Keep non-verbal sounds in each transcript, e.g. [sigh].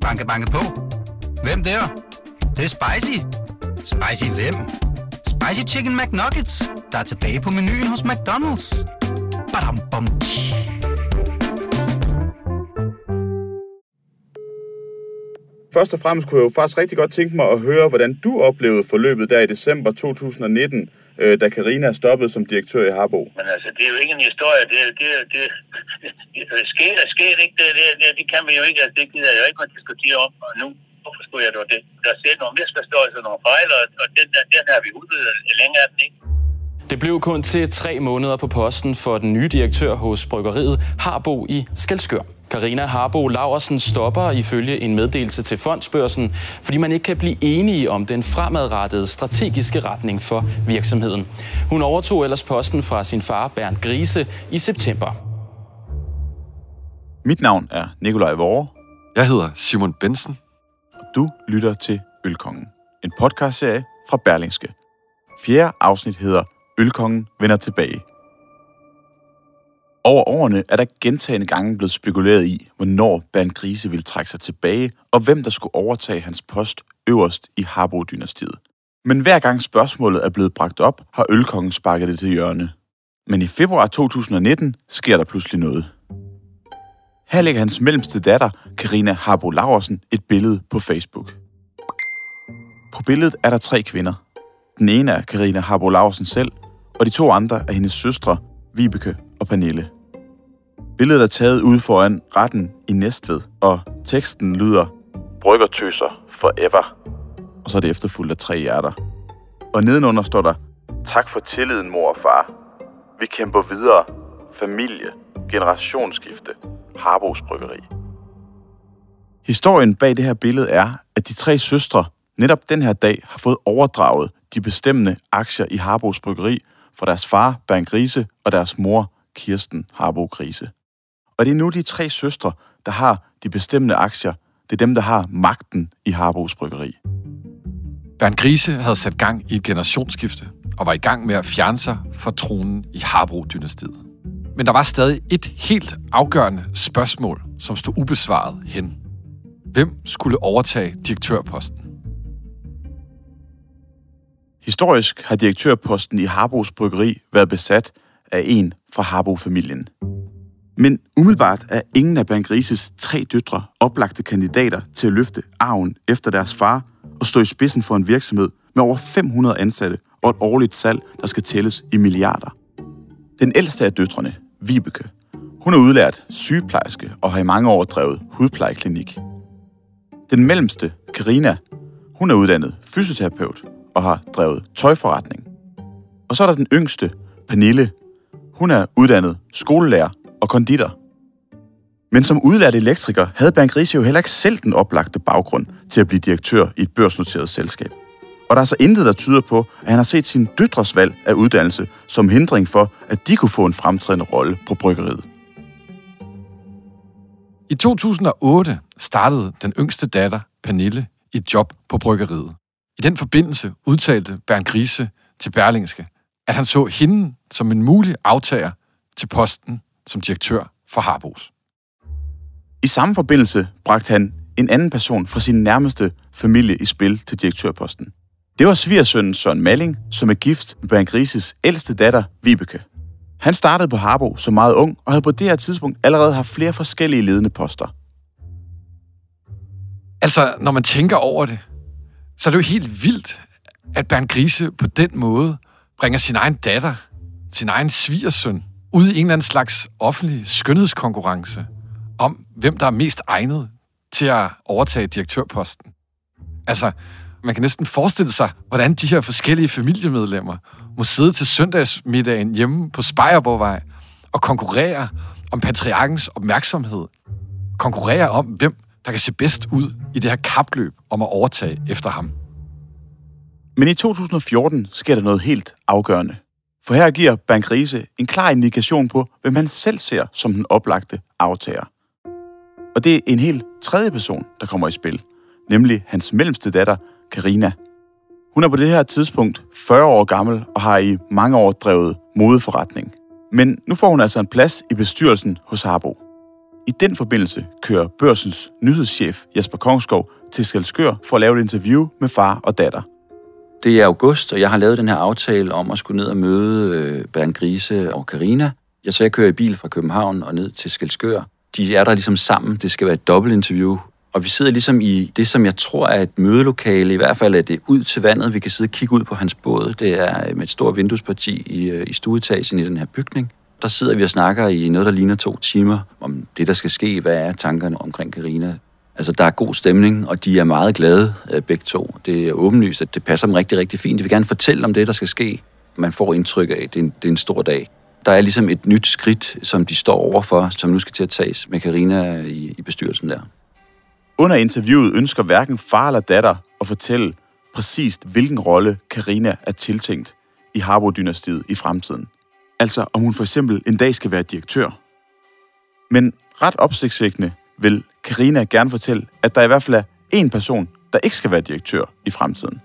Banke, banke på. Hvem der? Det, det er spicy. Spicy hvem? Spicy Chicken McNuggets, der er tilbage på menuen hos McDonald's. Badum, bom, tji. Først og fremmest kunne jeg jo faktisk rigtig godt tænke mig at høre, hvordan du oplevede forløbet der i december 2019, øh, da Karina stoppede som direktør i Harbo. Men altså, det er jo ikke en historie. Det, det, det, det, det øh, sker sker ikke. Det, det, det, det kan man jo ikke. Altså, det gider jeg jo ikke at diskutere om. Og nu, hvorfor skulle jeg da det? Der er set nogle misforståelser, nogle fejl, og, og den, den, den har vi udvidet længere af den ikke. Det blev kun til tre måneder på posten for den nye direktør hos bryggeriet Harbo i Skelskør. Karina Harbo Laversen stopper ifølge en meddelelse til fondsbørsen, fordi man ikke kan blive enige om den fremadrettede strategiske retning for virksomheden. Hun overtog ellers posten fra sin far Bernd Grise i september. Mit navn er Nikolaj Vore, Jeg hedder Simon Bensen. og du lytter til Ølkongen. En podcastserie fra Berlingske. Fjerde afsnit hedder Ølkongen vender tilbage. Over årene er der gentagende gange blevet spekuleret i, hvornår Bernd Grise ville trække sig tilbage, og hvem der skulle overtage hans post øverst i Harbo-dynastiet. Men hver gang spørgsmålet er blevet bragt op, har Ølkongen sparket det til hjørne. Men i februar 2019 sker der pludselig noget. Her lægger hans mellemste datter, Karina Harbo Laversen, et billede på Facebook. På billedet er der tre kvinder. Den ene er Karina Harbo Laversen selv, og de to andre er hendes søstre, Vibeke og Pernille. Billedet er taget ude foran retten i Næstved, og teksten lyder Bryggertøser forever. Og så er det efterfulgt af tre hjerter. Og nedenunder står der Tak for tilliden, mor og far. Vi kæmper videre. Familie. Generationsskifte. Harbos Bryggeri. Historien bag det her billede er, at de tre søstre netop den her dag har fået overdraget de bestemmende aktier i Harbos Bryggeri fra deres far, Bernd Grise, og deres mor, Kirsten Harbo Grise. Og det er nu de tre søstre, der har de bestemmende aktier. Det er dem, der har magten i Harbos Bryggeri. Bernd Grise havde sat gang i et generationsskifte og var i gang med at fjerne sig fra tronen i Harbro-dynastiet. Men der var stadig et helt afgørende spørgsmål, som stod ubesvaret hen. Hvem skulle overtage direktørposten? Historisk har direktørposten i Harbos Bryggeri været besat af en fra Harbo-familien. Men umiddelbart er ingen af Bangrises tre døtre oplagte kandidater til at løfte arven efter deres far og stå i spidsen for en virksomhed med over 500 ansatte og et årligt salg, der skal tælles i milliarder. Den ældste af døtrene, Vibeke, hun er udlært sygeplejerske og har i mange år drevet hudplejeklinik. Den mellemste, Karina, hun er uddannet fysioterapeut og har drevet tøjforretning. Og så er der den yngste, Pernille. Hun er uddannet skolelærer og konditor. Men som udlært elektriker havde Bernd Grise jo heller ikke selv den oplagte baggrund til at blive direktør i et børsnoteret selskab. Og der er så intet, der tyder på, at han har set sin døtres valg af uddannelse som hindring for, at de kunne få en fremtrædende rolle på bryggeriet. I 2008 startede den yngste datter, Pernille, et job på bryggeriet. I den forbindelse udtalte Bernd Grise til Berlingske, at han så hende som en mulig aftager til posten som direktør for Harbos. I samme forbindelse bragte han en anden person fra sin nærmeste familie i spil til direktørposten. Det var svigersønnen Søren Malling, som er gift med Bernd Grises ældste datter, Vibeke. Han startede på Harbo som meget ung, og havde på det her tidspunkt allerede haft flere forskellige ledende poster. Altså, når man tænker over det, så er det jo helt vildt, at Bernd Grise på den måde bringer sin egen datter, sin egen svigersøn, ud i en eller anden slags offentlig skønhedskonkurrence om, hvem der er mest egnet til at overtage direktørposten. Altså, man kan næsten forestille sig, hvordan de her forskellige familiemedlemmer må sidde til søndagsmiddagen hjemme på Spejerborgvej og konkurrere om patriarkens opmærksomhed. Konkurrere om, hvem der kan se bedst ud i det her kapløb om at overtage efter ham. Men i 2014 sker der noget helt afgørende. For her giver Bankrise en klar indikation på, hvem han selv ser som den oplagte aftager. Og det er en helt tredje person, der kommer i spil, nemlig hans mellemste datter, Karina. Hun er på det her tidspunkt 40 år gammel og har i mange år drevet modeforretning. Men nu får hun altså en plads i bestyrelsen hos Harbo. I den forbindelse kører børsens nyhedschef Jesper Kongskov til Skelskør for at lave et interview med far og datter. Det er august, og jeg har lavet den her aftale om at skulle ned og møde øh, Bernd Grise og Karina. Jeg så jeg kører i bil fra København og ned til Skelskør. De er der ligesom sammen. Det skal være et dobbeltinterview. Og vi sidder ligesom i det, som jeg tror er et mødelokale. I hvert fald er det ud til vandet. Vi kan sidde og kigge ud på hans båd. Det er øh, med et stort vinduesparti i, øh, i stueetagen i den her bygning. Der sidder vi og snakker i noget, der ligner to timer om det, der skal ske. Hvad er tankerne omkring Karina? Altså, der er god stemning, og de er meget glade, øh, begge to. Det er åbenlyst, at det passer dem rigtig, rigtig fint. De vil gerne fortælle om det, der skal ske. Man får indtryk af, at det er en, det er en stor dag. Der er ligesom et nyt skridt, som de står overfor, som nu skal til at tages med Karina i, i bestyrelsen der. Under interviewet ønsker hverken far eller datter at fortælle præcist, hvilken rolle Karina er tiltænkt i Harbo-dynastiet i fremtiden. Altså om hun for eksempel en dag skal være direktør. Men ret opsigtsvækkende vil Karina gerne fortælle, at der i hvert fald er én person, der ikke skal være direktør i fremtiden.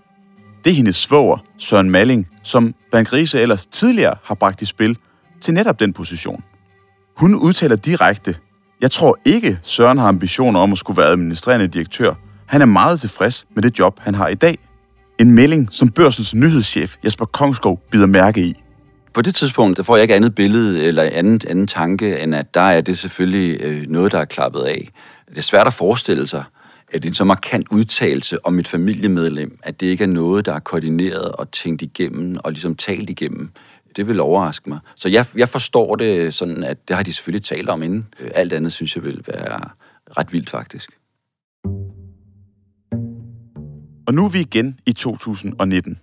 Det er hendes svoger, Søren Malling, som Bank Riese ellers tidligere har bragt i spil til netop den position. Hun udtaler direkte, jeg tror ikke, Søren har ambitioner om at skulle være administrerende direktør. Han er meget tilfreds med det job, han har i dag. En melding, som børsens nyhedschef Jesper Kongskov bider mærke i. På det tidspunkt, der får jeg ikke andet billede eller andet, anden tanke, end at der er det selvfølgelig øh, noget, der er klappet af. Det er svært at forestille sig, at en så markant udtalelse om et familiemedlem, at det ikke er noget, der er koordineret og tænkt igennem og ligesom talt igennem. Det vil overraske mig. Så jeg, jeg forstår det sådan, at det har de selvfølgelig talt om inden. Alt andet synes jeg vil være ret vildt faktisk. Og nu er vi igen i 2019.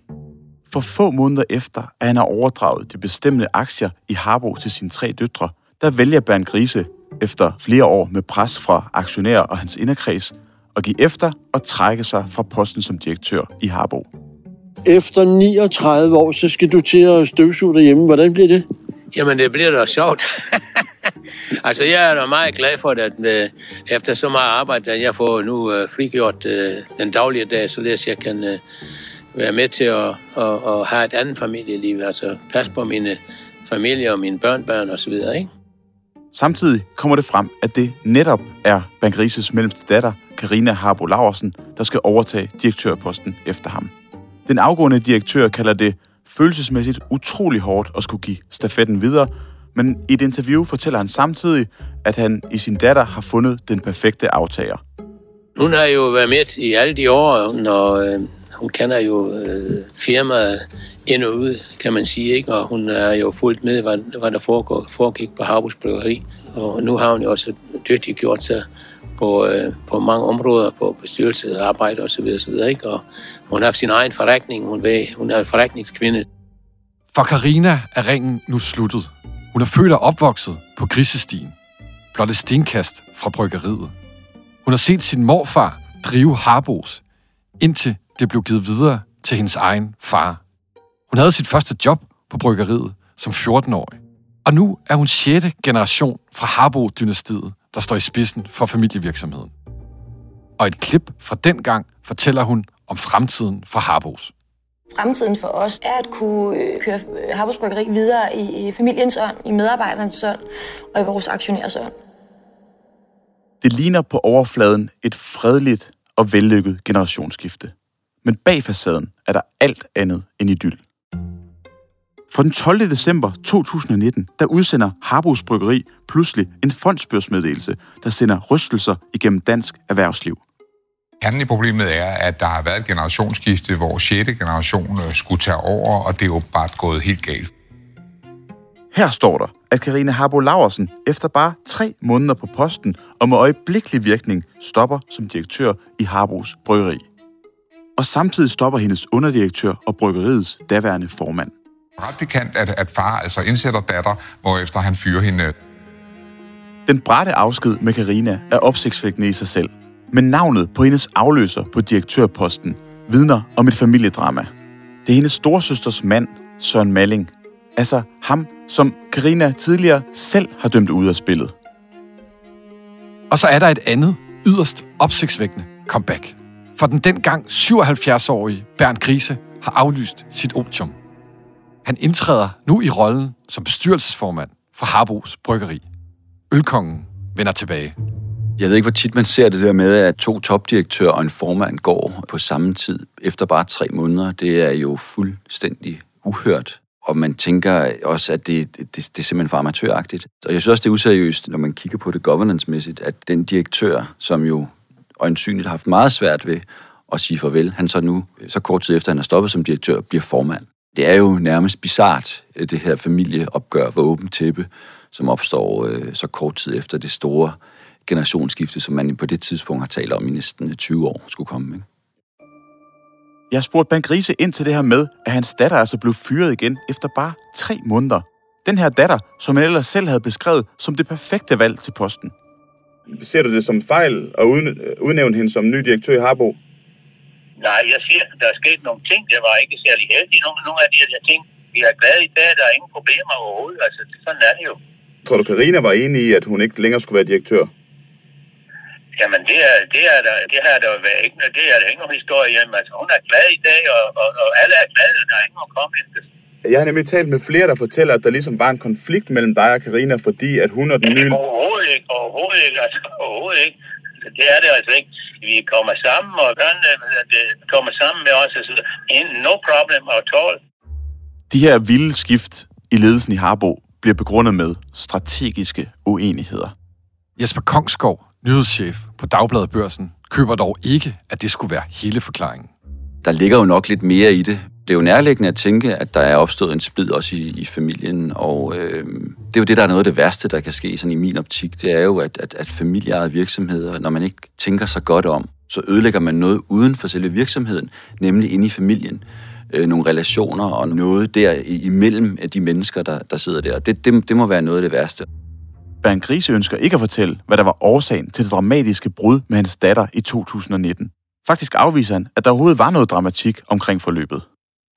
For få måneder efter, at han har overdraget de bestemmende aktier i Harbo til sine tre døtre, der vælger Bernd Grise, efter flere år med pres fra aktionærer og hans inderkreds, at give efter og trække sig fra posten som direktør i Harbo. Efter 39 år, så skal du til at støvsuge derhjemme. Hvordan bliver det? Jamen, det bliver da sjovt. [laughs] altså, jeg er da meget glad for, at uh, efter så meget arbejde, at jeg får nu uh, frigjort uh, den daglige dag, således jeg kan uh, være med til at, at, at have et andet familieliv, altså passe på mine familie og mine børnebørn osv., ikke? Samtidig kommer det frem, at det netop er Bankrises mellemste datter, Karina Harbo Laversen, der skal overtage direktørposten efter ham. Den afgående direktør kalder det følelsesmæssigt utrolig hårdt at skulle give stafetten videre, men i et interview fortæller han samtidig, at han i sin datter har fundet den perfekte aftager. Hun har jo været med i alle de år, når øh, hun kender jo øh, firmaet ind og ud, kan man sige, ikke? og hun er jo fuldt med, hvad, hvad der foregår, foregik på Harbos Bryggeri. Og nu har hun jo også dygtigt gjort sig på, øh, på mange områder, på bestyrelse, arbejde osv. osv. Ikke? Og hun har haft sin egen forretning, hun, ved, hun er en forretningskvinde. For Karina er ringen nu sluttet. Hun er født og opvokset på Grisestien, blot et stenkast fra bryggeriet. Hun har set sin morfar drive Harbos, indtil det blev givet videre til hendes egen far. Hun havde sit første job på bryggeriet som 14-årig. Og nu er hun 6. generation fra Harbo-dynastiet, der står i spidsen for familievirksomheden. Og et klip fra den gang fortæller hun om fremtiden for Harbos. Fremtiden for os er at kunne øh, køre Harbos Bryggeri videre i familiens ånd, i medarbejdernes ånd og i vores aktionærers ånd. Det ligner på overfladen et fredeligt og vellykket generationsskifte. Men bag facaden er der alt andet end idyll. For den 12. december 2019, der udsender Harbos Bryggeri pludselig en fondsbørsmeddelelse, der sender rystelser igennem dansk erhvervsliv. Kernen i problemet er, at der har været et generationsskifte, hvor 6. generation øh, skulle tage over, og det er åbenbart gået helt galt. Her står der, at Karine Harbo Laversen efter bare tre måneder på posten og med øjeblikkelig virkning stopper som direktør i Harbos Bryggeri. Og samtidig stopper hendes underdirektør og bryggeriets daværende formand. Ret bekendt, at, at far altså indsætter datter, hvorefter han fyrer hende. Den brætte afsked med Karina er opsigtsvækkende i sig selv. Men navnet på hendes afløser på direktørposten vidner om et familiedrama. Det er hendes storsøsters mand, Søren Malling. Altså ham, som Karina tidligere selv har dømt ud af spillet. Og så er der et andet, yderst opsigtsvækkende comeback. For den dengang 77-årige Bernd Grise har aflyst sit otium. Han indtræder nu i rollen som bestyrelsesformand for Harbos Bryggeri. Ølkongen vender tilbage. Jeg ved ikke, hvor tit man ser det der med, at to topdirektører og en formand går på samme tid efter bare tre måneder. Det er jo fuldstændig uhørt. Og man tænker også, at det, det, det er simpelthen for amatøragtigt. Og jeg synes også, det er useriøst, når man kigger på det governance-mæssigt, at den direktør, som jo øjensynligt haft meget svært ved at sige farvel, han så nu, så kort tid efter han er stoppet som direktør, bliver formand. Det er jo nærmest bizart, øh, det her familieopgør for åben tæppe, som opstår øh, så kort tid efter det store generationsskifte, som man på det tidspunkt har talt om i næsten øh, 20 år skulle komme. Ikke? Jeg spurgte Bank Grise ind til det her med, at hans datter altså blev fyret igen efter bare tre måneder. Den her datter, som han ellers selv havde beskrevet som det perfekte valg til posten. Ser du det som fejl at udnævne hende som ny direktør i Harbo? Nej, jeg siger, der er sket nogle ting, der var ikke særlig heldige. Nogle, nogle af de her ting, vi er glade i dag, der er ingen problemer overhovedet. Altså, sådan er det jo. Tror du, Karina var enig i, at hun ikke længere skulle være direktør? Jamen, det er, det er der, det her, der ikke, det er der ikke nogen historie hjemme. Altså, hun er glad i dag, og, og, og alle er glade, og der er ingen komme efter. Jeg har nemlig talt med flere, der fortæller, at der ligesom var en konflikt mellem dig og Karina, fordi at hun og den nye... Overhovedet ikke, overhovedet ikke, altså overhovedet ikke. Det er det altså ikke. Vi kommer sammen, og det kommer sammen med os, altså no problem at all. De her vilde skift i ledelsen i Harbo bliver begrundet med strategiske uenigheder. Jesper Kongsgaard, nyhedschef på Dagbladet Børsen, køber dog ikke, at det skulle være hele forklaringen. Der ligger jo nok lidt mere i det. Det er jo nærliggende at tænke, at der er opstået en splid også i, i familien, og øh, det er jo det, der er noget af det værste, der kan ske sådan i min optik. Det er jo, at, at, at familieejede virksomheder, når man ikke tænker sig godt om, så ødelægger man noget uden for selve virksomheden, nemlig inde i familien. Øh, nogle relationer og noget der imellem de mennesker, der, der sidder der. Det, det, det må være noget af det værste. Bernd Grise ønsker ikke at fortælle, hvad der var årsagen til det dramatiske brud med hans datter i 2019. Faktisk afviser han, at der overhovedet var noget dramatik omkring forløbet.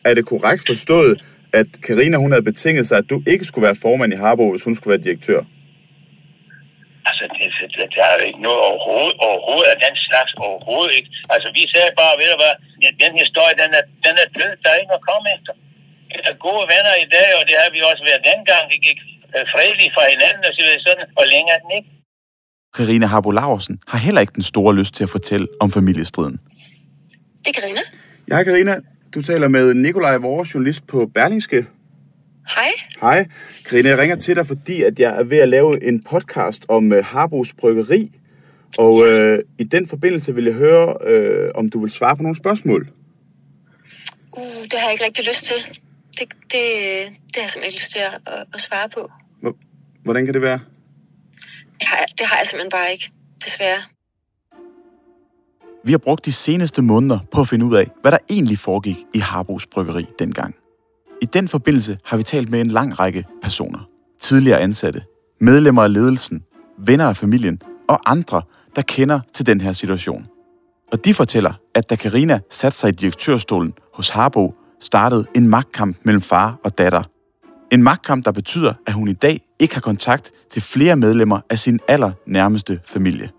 Er det korrekt forstået, at Karina hun havde betinget sig, at du ikke skulle være formand i Harbo, hvis hun skulle være direktør? Altså, det, det, der er jo ikke noget overhovedet, overhovedet af den slags overhovedet ikke. Altså, vi sagde bare, ved du hvad, den historie, den er, den er død, der er ikke noget at komme efter. Vi er gode venner i dag, og det har vi også været dengang. Vi gik øh, fredeligt fra hinanden og så videre sådan, og længere er den ikke. Karina Harbo Laversen har heller ikke den store lyst til at fortælle om familiestriden. Det er Karina. Ja, Karina. Du taler med Nikolaj, vores journalist på Berlingske. Hej. Hej. Karina, jeg ringer til dig, fordi at jeg er ved at lave en podcast om uh, Harbos Bryggeri. Og uh, i den forbindelse vil jeg høre, uh, om du vil svare på nogle spørgsmål. Uh, det har jeg ikke rigtig lyst til. Det, det, det har jeg simpelthen ikke lyst til at, at, at svare på. Hvordan kan det være? Det har, det har jeg simpelthen bare ikke, desværre. Vi har brugt de seneste måneder på at finde ud af, hvad der egentlig foregik i Harbos Bryggeri dengang. I den forbindelse har vi talt med en lang række personer. Tidligere ansatte, medlemmer af ledelsen, venner af familien og andre, der kender til den her situation. Og de fortæller, at da Karina satte sig i direktørstolen hos Harbo, startede en magtkamp mellem far og datter. En magtkamp, der betyder, at hun i dag ikke har kontakt til flere medlemmer af sin allernærmeste familie.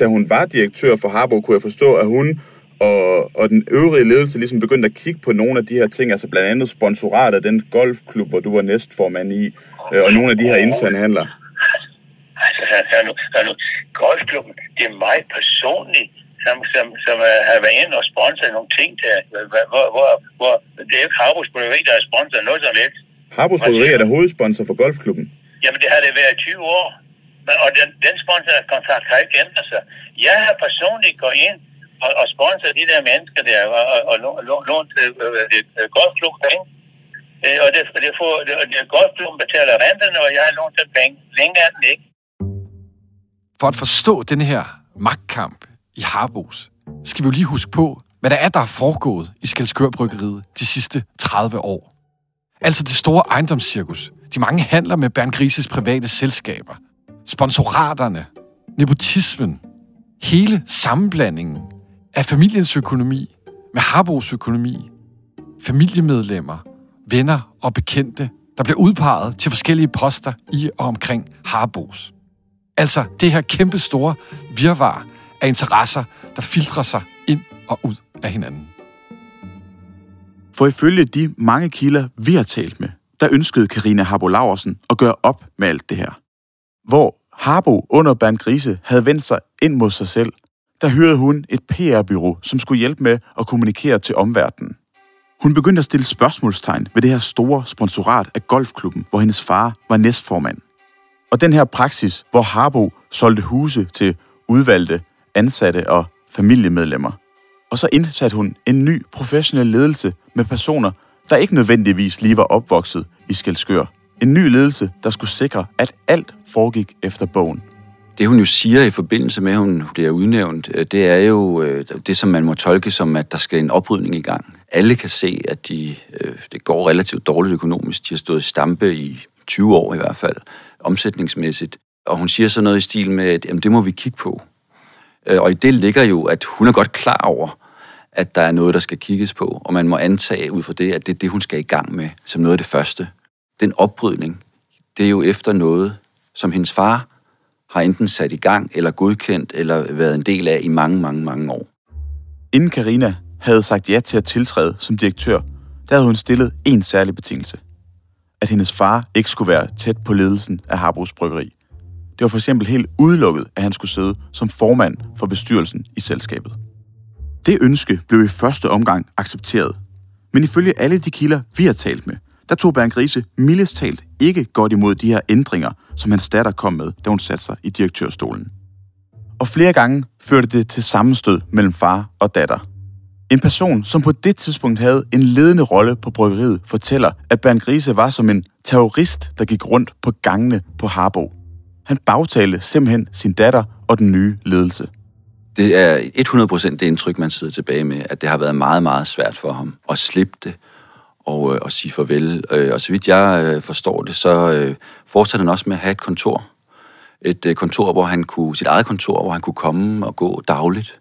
Da hun var direktør for Harbo, kunne jeg forstå, at hun og, og den øvrige ledelse ligesom begyndte at kigge på nogle af de her ting, altså blandt andet sponsorat af den golfklub, hvor du var næstformand i, øh, og nogle af de her interne handler. Altså, [laughs] hør nu, hør nu. Golfklubben, det er mig personligt, som, som, som uh, har været inde og sponsoret nogle ting der, hvor, hvor, hvor det er jo ikke Harbos Bryggeri, der har sponsoret noget som helst. Harbos Bryggeri er der hovedsponsor for golfklubben. Jamen, det har det været 20 år. Og den, den sponsorkontrakt har ikke ændret sig. Jeg har personligt gået ind og, og sponsoret de der mennesker der, og, og, og lånt øh, øh, golfklub penge. Øh, og det, det, får, det, det golfklubben betaler renterne, og jeg har lånt dem penge. Længere er den ikke. For at forstå den her magtkamp i Harbos, skal vi jo lige huske på, hvad der er, der er foregået i Skelskør Bryggeriet de sidste 30 år. Altså det store ejendomscirkus, de mange handler med Bernd Grises private selskaber, sponsoraterne, nepotismen, hele sammenblandingen af familiens økonomi med Harbos økonomi, familiemedlemmer, venner og bekendte, der bliver udpeget til forskellige poster i og omkring Harbos. Altså det her kæmpe store virvar af interesser, der filtrer sig ind og ud af hinanden. For ifølge de mange kilder, vi har talt med, der ønskede Karina Harbo Laversen at gøre op med alt det her. Hvor Harbo under Bernd Grise havde vendt sig ind mod sig selv, der hyrede hun et PR-byrå, som skulle hjælpe med at kommunikere til omverdenen. Hun begyndte at stille spørgsmålstegn ved det her store sponsorat af golfklubben, hvor hendes far var næstformand. Og den her praksis, hvor Harbo solgte huse til udvalgte, ansatte og familiemedlemmer. Og så indsatte hun en ny professionel ledelse med personer, der ikke nødvendigvis lige var opvokset i Skelskør. En ny ledelse, der skulle sikre, at alt foregik efter bogen. Det hun jo siger i forbindelse med, at hun bliver udnævnt, øh, det er jo øh, det, som man må tolke som, at der skal en oprydning i gang. Alle kan se, at de, øh, det går relativt dårligt økonomisk. De har stået i stampe i 20 år i hvert fald, omsætningsmæssigt. Og hun siger så noget i stil med, at jamen, det må vi kigge på. Og i det ligger jo, at hun er godt klar over, at der er noget, der skal kigges på, og man må antage ud fra det, at det er det, hun skal i gang med som noget af det første. Den oprydning, det er jo efter noget, som hendes far har enten sat i gang, eller godkendt, eller været en del af i mange, mange, mange år. Inden Karina havde sagt ja til at tiltræde som direktør, der havde hun stillet en særlig betingelse. At hendes far ikke skulle være tæt på ledelsen af Harbos Bryggeri. Det var for eksempel helt udelukket, at han skulle sidde som formand for bestyrelsen i selskabet. Det ønske blev i første omgang accepteret. Men ifølge alle de kilder, vi har talt med, der tog Bernd Grise mildest talt ikke godt imod de her ændringer, som hans datter kom med, da hun satte sig i direktørstolen. Og flere gange førte det til sammenstød mellem far og datter. En person, som på det tidspunkt havde en ledende rolle på bryggeriet, fortæller, at Bernd Grise var som en terrorist, der gik rundt på gangene på Harbo. Han bagtalte simpelthen sin datter og den nye ledelse. Det er 100% det indtryk, man sidder tilbage med, at det har været meget, meget svært for ham at slippe det og, øh, og sige farvel. Øh, og så vidt jeg øh, forstår det, så øh, fortsatte han også med at have et kontor. Et øh, kontor, hvor han kunne, sit eget kontor, hvor han kunne komme og gå dagligt.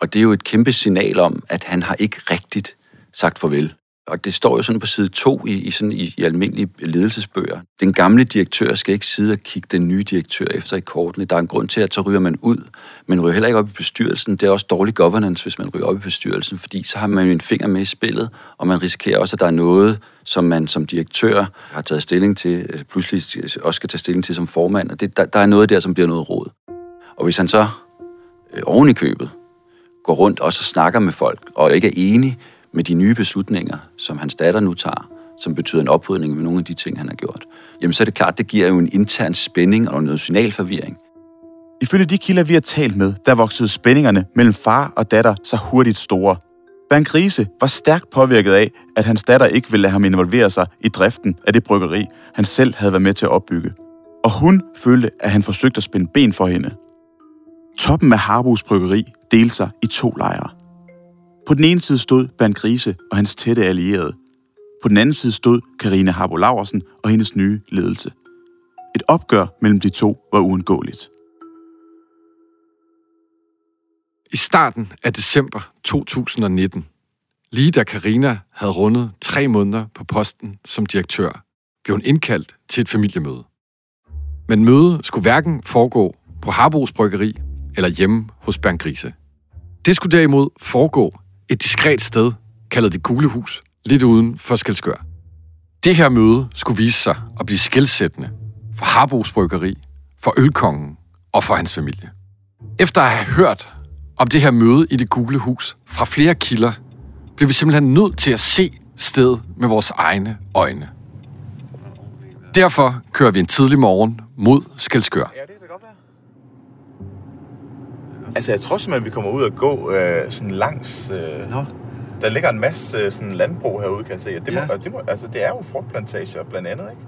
Og det er jo et kæmpe signal om, at han har ikke rigtigt sagt farvel. Og det står jo sådan på side 2 i, i, sådan, i, i almindelige ledelsesbøger. Den gamle direktør skal ikke sidde og kigge den nye direktør efter i kortene. Der er en grund til, at så ryger man ud. Man ryger heller ikke op i bestyrelsen. Det er også dårlig governance, hvis man ryger op i bestyrelsen, fordi så har man jo en finger med i spillet, og man risikerer også, at der er noget, som man som direktør har taget stilling til, altså pludselig også skal tage stilling til som formand. Og det, der, der er noget der, som bliver noget råd. Og hvis han så øh, oven i købet går rundt og så snakker med folk, og ikke er enig med de nye beslutninger, som hans datter nu tager, som betyder en oprydning med nogle af de ting, han har gjort, jamen så er det klart, det giver jo en intern spænding og noget signalforvirring. Ifølge de kilder, vi har talt med, der voksede spændingerne mellem far og datter så hurtigt store. Van Grise var stærkt påvirket af, at hans datter ikke ville lade ham involvere sig i driften af det bryggeri, han selv havde været med til at opbygge. Og hun følte, at han forsøgte at spænde ben for hende. Toppen af Harbos Bryggeri delte sig i to lejre. På den ene side stod Bernd Grise og hans tætte allierede. På den anden side stod Karine Harbo Laversen og hendes nye ledelse. Et opgør mellem de to var uundgåeligt. I starten af december 2019, lige da Karina havde rundet tre måneder på posten som direktør, blev hun indkaldt til et familiemøde. Men mødet skulle hverken foregå på Harbos Bryggeri eller hjemme hos Bernd Grise. Det skulle derimod foregå et diskret sted, kaldet det Kuglehus, lidt uden for Skelskør. Det her møde skulle vise sig at blive skældsættende for Harbos Bryggeri, for Ølkongen og for hans familie. Efter at have hørt om det her møde i det Gule Hus fra flere kilder, blev vi simpelthen nødt til at se stedet med vores egne øjne. Derfor kører vi en tidlig morgen mod Skelskør. Altså, jeg tror simpelthen, vi kommer ud og gå øh, sådan langs... Øh, Nå. Der ligger en masse øh, sådan landbrug herude, kan jeg se. Det, må, Ja. det, må, altså, det er jo frugtplantager blandt andet, ikke?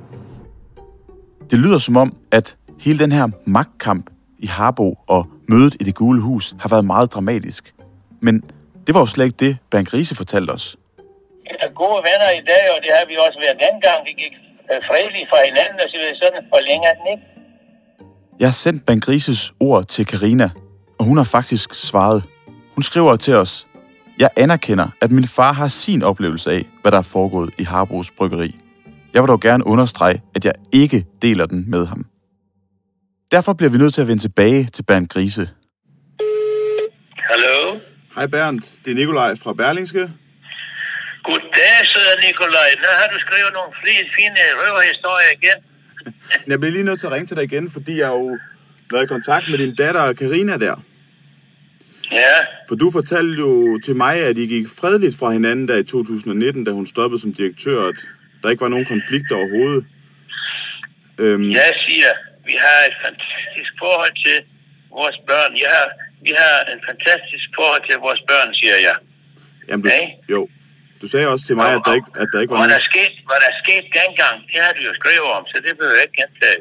Det lyder som om, at hele den her magtkamp i Harbo og mødet i det gule hus har været meget dramatisk. Men det var jo slet ikke det, Bernd Grise fortalte os. er gode venner i dag, og det har vi også været dengang. Vi gik øh, fredeligt fra hinanden og så sådan, længere er den ikke. Jeg har sendt Bernd Grises ord til Karina, og hun har faktisk svaret. Hun skriver til os, Jeg anerkender, at min far har sin oplevelse af, hvad der er foregået i Harbos Bryggeri. Jeg vil dog gerne understrege, at jeg ikke deler den med ham. Derfor bliver vi nødt til at vende tilbage til Bernd Grise. Hallo? Hej Bernd, det er Nikolaj fra Berlingske. Goddag, søde Nikolaj. Nu har du skrevet nogle fine, fine røverhistorier igen. [laughs] Jeg bliver lige nødt til at ringe til dig igen, fordi jeg har jo været i kontakt med din datter Karina der. Ja, For du fortalte jo til mig, at I gik fredeligt fra hinanden der i 2019, da hun stoppede som direktør, og at der ikke var nogen konflikter overhovedet. Øhm, jeg siger, vi har et fantastisk forhold til vores børn. Jeg har, vi har en fantastisk forhold til vores børn, siger jeg. jamen, du, Nej. jo. Du sagde også til mig, at der ikke, at der ikke var Hvad der, skete, hvad der skete dengang, det har du jo skrevet om, så det behøver jeg ikke gentage.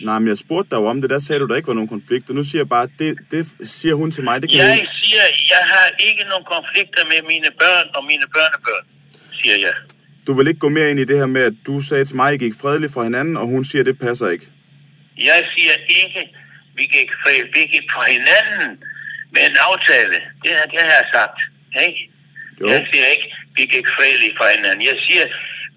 Nej, men jeg spurgte dig jo om det, der sagde du, der ikke var nogen konflikt, og nu siger jeg bare, det, det siger hun til mig, det kan Jeg hun... siger, jeg har ikke nogen konflikter med mine børn og mine børnebørn, siger jeg. Du vil ikke gå mere ind i det her med, at du sagde til mig, at I gik fredeligt fra hinanden, og hun siger, at det passer ikke. Jeg siger ikke, vi gik, gik fra hinanden med en aftale. Det, har- det har jeg sagt. Ikke? Jo. Jeg siger ikke, vi gik fredeligt fra hinanden. Jeg siger,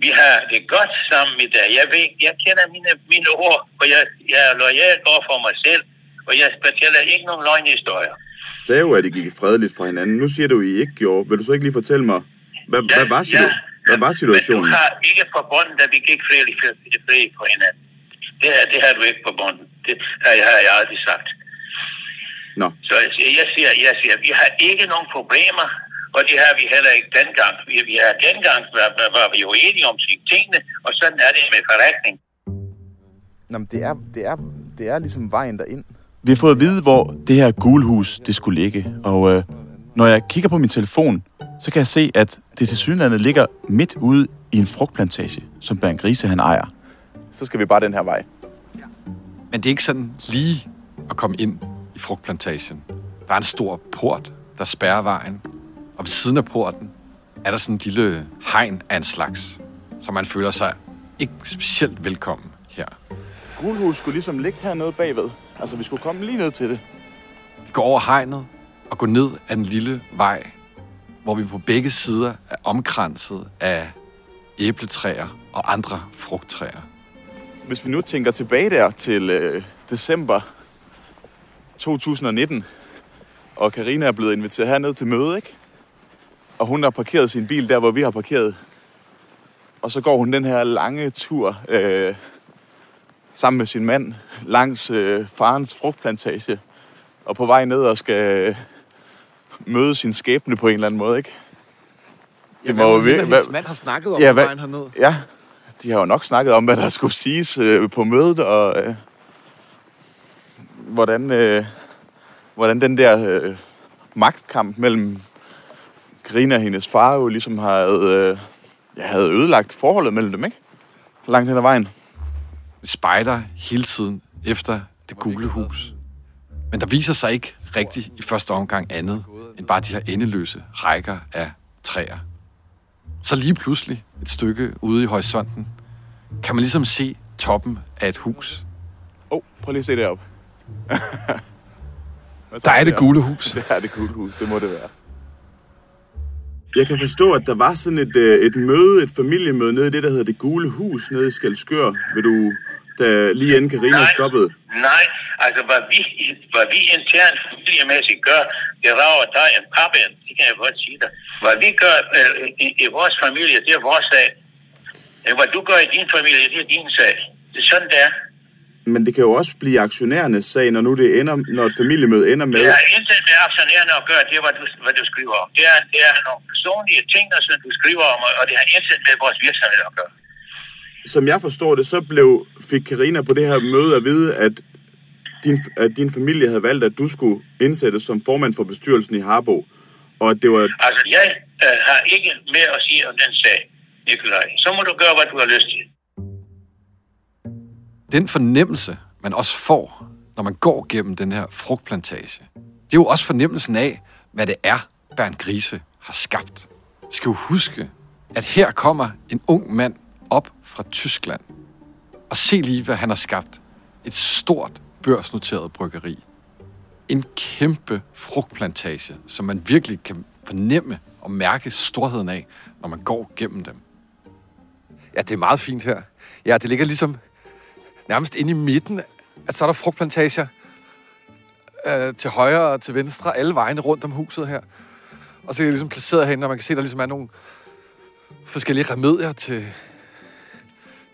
vi har det godt sammen i dag. Jeg, ved, jeg kender mine, mine ord, og jeg, jeg er lojal over for mig selv, og jeg fortæller ikke nogen løgnhistorier. Sagde jo, at I gik fredeligt fra hinanden. Nu siger du, at I ikke gjorde. Vil du så ikke lige fortælle mig, hvad, hvad, var, situ- hvad var Men du situationen? har ikke forbundet, at vi gik fredeligt fredeligt fra hinanden. Det, her, det har du ikke forbundet. Det har jeg, har jeg aldrig sagt. Nå, Så jeg siger, jeg siger, jeg siger, vi har ikke nogen problemer, og det har vi heller ikke dengang. Vi, vi har dengang, var, var, var vi jo enige om sine tingene, og sådan er det med forretning. Jamen, det er, det er, det er ligesom vejen derind. Vi har fået at vide, hvor det her gulhus, det skulle ligge. Og øh, når jeg kigger på min telefon, så kan jeg se, at det til synlandet ligger midt ude i en frugtplantage, som Bernd Grise han ejer. Så skal vi bare den her vej. Men det er ikke sådan lige at komme ind i frugtplantagen. Der er en stor port, der spærrer vejen. Og ved siden af porten er der sådan en lille hegn af en slags, så man føler sig ikke specielt velkommen her. Gulhus skulle ligesom ligge hernede bagved. Altså, vi skulle komme lige ned til det. Vi går over hegnet og går ned ad en lille vej, hvor vi på begge sider er omkranset af æbletræer og andre frugttræer. Hvis vi nu tænker tilbage der til øh, december 2019, og Karina er blevet inviteret herned til møde, ikke? Og hun har parkeret sin bil der, hvor vi har parkeret. Og så går hun den her lange tur øh, sammen med sin mand langs øh, farens frugtplantage. Og på vej ned og skal øh, møde sin skæbne på en eller anden måde, ikke? Det må jo vir- Hendes mand har snakket om Ja, ja, hvad- vejen herned. Ja, de har jo nok snakket om, hvad der skulle siges øh, på mødet, og øh, hvordan, øh, hvordan den der øh, magtkamp mellem Karina og hendes far jo ligesom havde, øh, ja, havde ødelagt forholdet mellem dem, ikke? Langt hen ad vejen. Vi spejder hele tiden efter det gule hus. Men der viser sig ikke rigtigt i første omgang andet, end bare de her endeløse rækker af træer. Så lige pludselig, et stykke ude i horisonten, kan man ligesom se toppen af et hus. Åh, oh, prøv lige at se deroppe. Der er det gule hus. [laughs] Det er det gule hus, det må det være. Jeg kan forstå, at der var sådan et, øh, et møde, et familiemøde nede i det, der hedder Det Gule Hus nede i Skalskør. Vil du, da lige inden Karina Nej. stoppede? Nej, altså hvad vi, hvad vi internt familiemæssigt gør, det rager dig en pappe, det kan jeg godt sige dig. Hvad vi gør øh, i, i vores familie, det er vores sag. Hvad du gør i din familie, det er din sag. Det er sådan, det er. Men det kan jo også blive aktionærernes sag, når nu det ender, når et familiemøde ender med... Det har intet med aktionærerne at gøre, det er, hvad du, hvad du skriver om. Det er, det er nogle personlige ting, som du skriver om, og det har intet med vores virksomhed at gøre. Som jeg forstår det, så blev, fik Karina på det her møde at vide, at din, at din familie havde valgt, at du skulle indsættes som formand for bestyrelsen i Harbo. Og at det var... Altså, jeg øh, har ikke mere at sige om den sag, Nikolaj. Så må du gøre, hvad du har lyst til. Den fornemmelse, man også får, når man går gennem den her frugtplantage, det er jo også fornemmelsen af, hvad det er, Bernd Grise har skabt. Vi skal jo huske, at her kommer en ung mand op fra Tyskland. Og se lige, hvad han har skabt. Et stort børsnoteret bryggeri. En kæmpe frugtplantage, som man virkelig kan fornemme og mærke storheden af, når man går gennem dem. Ja, det er meget fint her. Ja, det ligger ligesom nærmest inde i midten, at så er der frugtplantager øh, til højre og til venstre, alle vejene rundt om huset her. Og så er det ligesom placeret herinde, og man kan se, at der ligesom er nogle forskellige remedier til,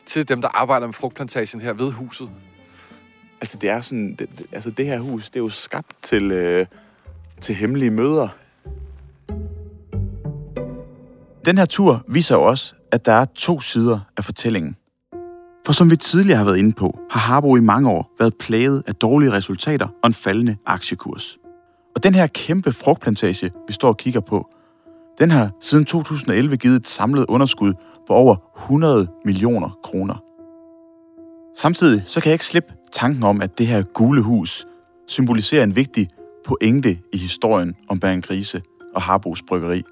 til dem, der arbejder med frugtplantagen her ved huset? Altså, det er sådan... Det, det- altså, det her hus, det er jo skabt til, øh, til hemmelige møder. Den her tur viser jo også, at der er to sider af fortællingen. For som vi tidligere har været inde på, har Harbo i mange år været plaget af dårlige resultater og en faldende aktiekurs. Og den her kæmpe frugtplantage, vi står og kigger på, den har siden 2011 givet et samlet underskud på over 100 millioner kroner. Samtidig så kan jeg ikke slippe tanken om, at det her gule hus symboliserer en vigtig pointe i historien om Bergen Grise og Harbos Bryggeri.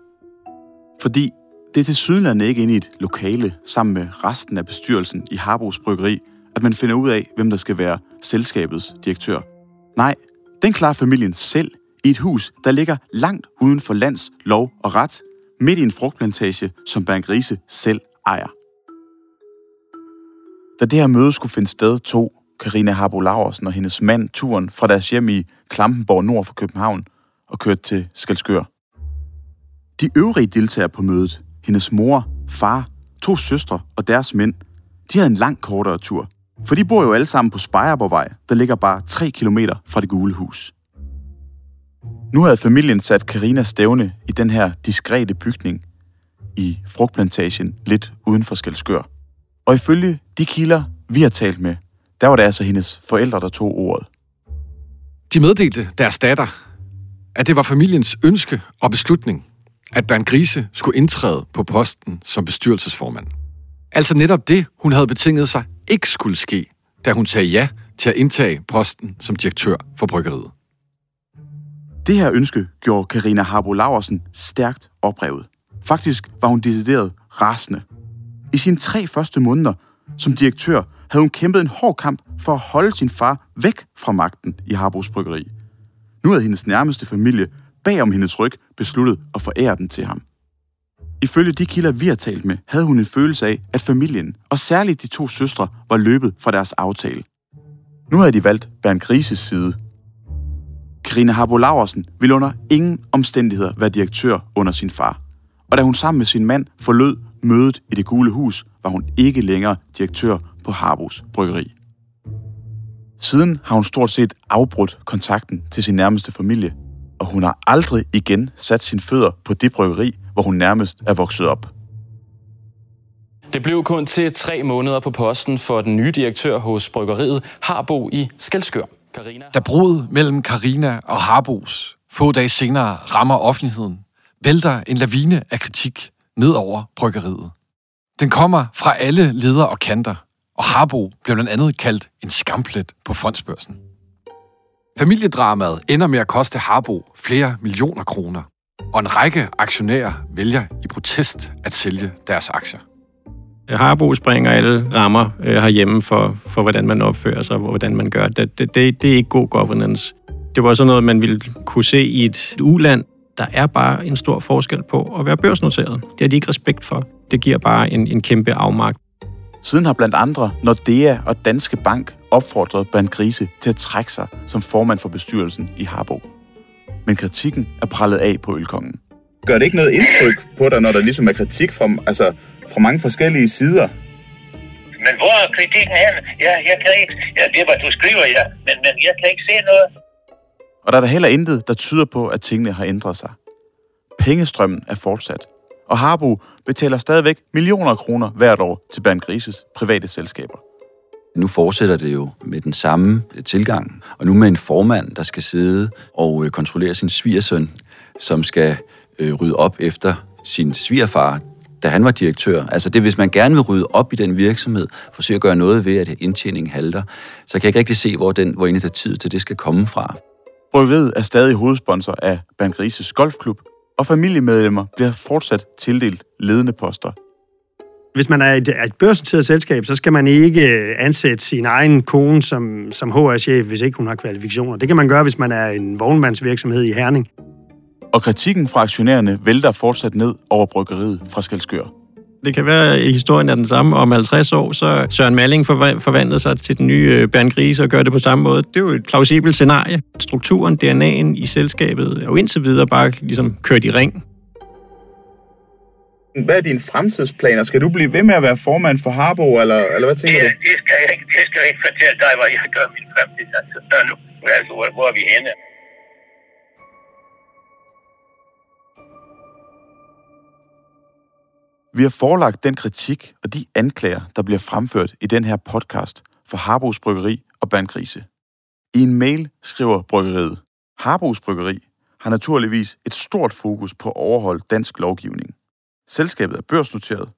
Fordi det er til sydlandet ikke inde i et lokale sammen med resten af bestyrelsen i Harbos Bryggeri, at man finder ud af, hvem der skal være selskabets direktør. Nej, den klarer familien selv i et hus, der ligger langt uden for lands, lov og ret, midt i en frugtplantage, som Bernd Grise selv ejer. Da det her møde skulle finde sted, tog Karina Harbo Laursen og hendes mand turen fra deres hjem i Klampenborg nord for København og kørte til Skalskør. De øvrige deltagere på mødet, hendes mor, far, to søstre og deres mænd, de havde en langt kortere tur. For de bor jo alle sammen på Spejerborgvej, der ligger bare 3 km fra det gule hus. Nu havde familien sat Karina stævne i den her diskrete bygning i frugtplantagen lidt uden for Skelskør. Og ifølge de kilder, vi har talt med, der var det altså hendes forældre, der tog ordet. De meddelte deres datter, at det var familiens ønske og beslutning, at Bernd Grise skulle indtræde på posten som bestyrelsesformand. Altså netop det, hun havde betinget sig, ikke skulle ske, da hun sagde ja til at indtage posten som direktør for bryggeriet. Det her ønske gjorde Karina Harbo Laversen stærkt oprevet. Faktisk var hun decideret rasende. I sine tre første måneder som direktør havde hun kæmpet en hård kamp for at holde sin far væk fra magten i Harbos Bryggeri. Nu havde hendes nærmeste familie bag om hendes ryg besluttet at forære den til ham. Ifølge de kilder, vi har talt med, havde hun en følelse af, at familien, og særligt de to søstre, var løbet fra deres aftale. Nu havde de valgt Bernd Grises side. Karina Harbo Laversen ville under ingen omstændigheder være direktør under sin far. Og da hun sammen med sin mand forlod mødet i det gule hus, var hun ikke længere direktør på Harbos Bryggeri. Siden har hun stort set afbrudt kontakten til sin nærmeste familie, og hun har aldrig igen sat sine fødder på det bryggeri, hvor hun nærmest er vokset op. Det blev kun til tre måneder på posten for den nye direktør hos bryggeriet Harbo i Skelskør. Carina Da brudet mellem Karina og Harbos få dage senere rammer offentligheden, vælter en lavine af kritik ned over bryggeriet. Den kommer fra alle ledere og kanter, og Harbo blev blandt andet kaldt en skamplet på fondsbørsen. Familiedramaet ender med at koste Harbo flere millioner kroner, og en række aktionærer vælger i protest at sælge deres aktier. Øh, Harbo springer alle rammer øh, herhjemme for, for, hvordan man opfører sig og hvordan man gør. Det, det, det, det er ikke god governance. Det var sådan noget, man ville kunne se i et uland. Der er bare en stor forskel på at være børsnoteret. Det har de ikke respekt for. Det giver bare en, en kæmpe afmagt. Siden har blandt andre Nordea og Danske Bank opfordret Bernd Grise til at trække sig som formand for bestyrelsen i Harbo. Men kritikken er prallet af på ølkongen. Gør det ikke noget indtryk på dig, når der ligesom er kritik fra, altså, fra mange forskellige sider? Men hvor er kritikken hen? Ja, jeg kan ikke... Ja, det er, hvad du skriver, ja. Men, men jeg kan ikke se noget. Og der er der heller intet, der tyder på, at tingene har ændret sig. Pengestrømmen er fortsat. Og Harbo betaler stadigvæk millioner af kroner hvert år til Bernd Grises private selskaber. Nu fortsætter det jo med den samme tilgang, og nu med en formand, der skal sidde og øh, kontrollere sin svigersøn, som skal øh, rydde op efter sin svigerfar, da han var direktør. Altså det, hvis man gerne vil rydde op i den virksomhed, forsøge at gøre noget ved, at indtjeningen halter, så kan jeg ikke rigtig se, hvor, den, hvor tid til det skal komme fra. Bryggeriet er stadig hovedsponsor af Bernd Grises Golfklub, og familiemedlemmer bliver fortsat tildelt ledende poster. Hvis man er et, et børsnoteret selskab, så skal man ikke ansætte sin egen kone som, som HR-chef, hvis ikke hun har kvalifikationer. Det kan man gøre, hvis man er en vognmandsvirksomhed i Herning. Og kritikken fra aktionærerne vælter fortsat ned over bryggeriet fra Skelskør. Det kan være, at historien er den samme. Om 50 år, så Søren Malling forva- forvandler sig til den nye øh, Bernd Grise og gør det på samme måde. Det er jo et plausibelt scenarie. Strukturen, DNA'en i selskabet er jo indtil videre bare ligesom kørt i ring. Hvad er dine fremtidsplaner? Skal du blive ved med at være formand for Harbo, eller, eller hvad tænker det, du? det, skal jeg ikke, det skal jeg ikke fortælle dig, hvad jeg gør min fremtid. Altså, så nu, altså, hvor, hvor er vi henne? Vi har forelagt den kritik og de anklager, der bliver fremført i den her podcast for Harbos Bryggeri og Bandgrise. I en mail skriver bryggeriet, Harbos Bryggeri har naturligvis et stort fokus på at overholde dansk lovgivning. Selskabet er børsnoteret,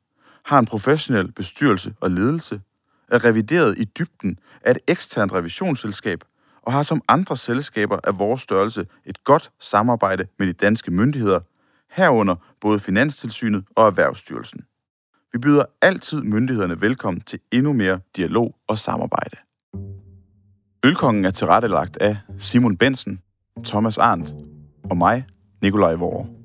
har en professionel bestyrelse og ledelse, er revideret i dybden af et eksternt revisionsselskab og har som andre selskaber af vores størrelse et godt samarbejde med de danske myndigheder, herunder både Finanstilsynet og Erhvervsstyrelsen. Vi byder altid myndighederne velkommen til endnu mere dialog og samarbejde. Ølkongen er tilrettelagt af Simon Bensen, Thomas Arndt og mig, Nikolaj Vore.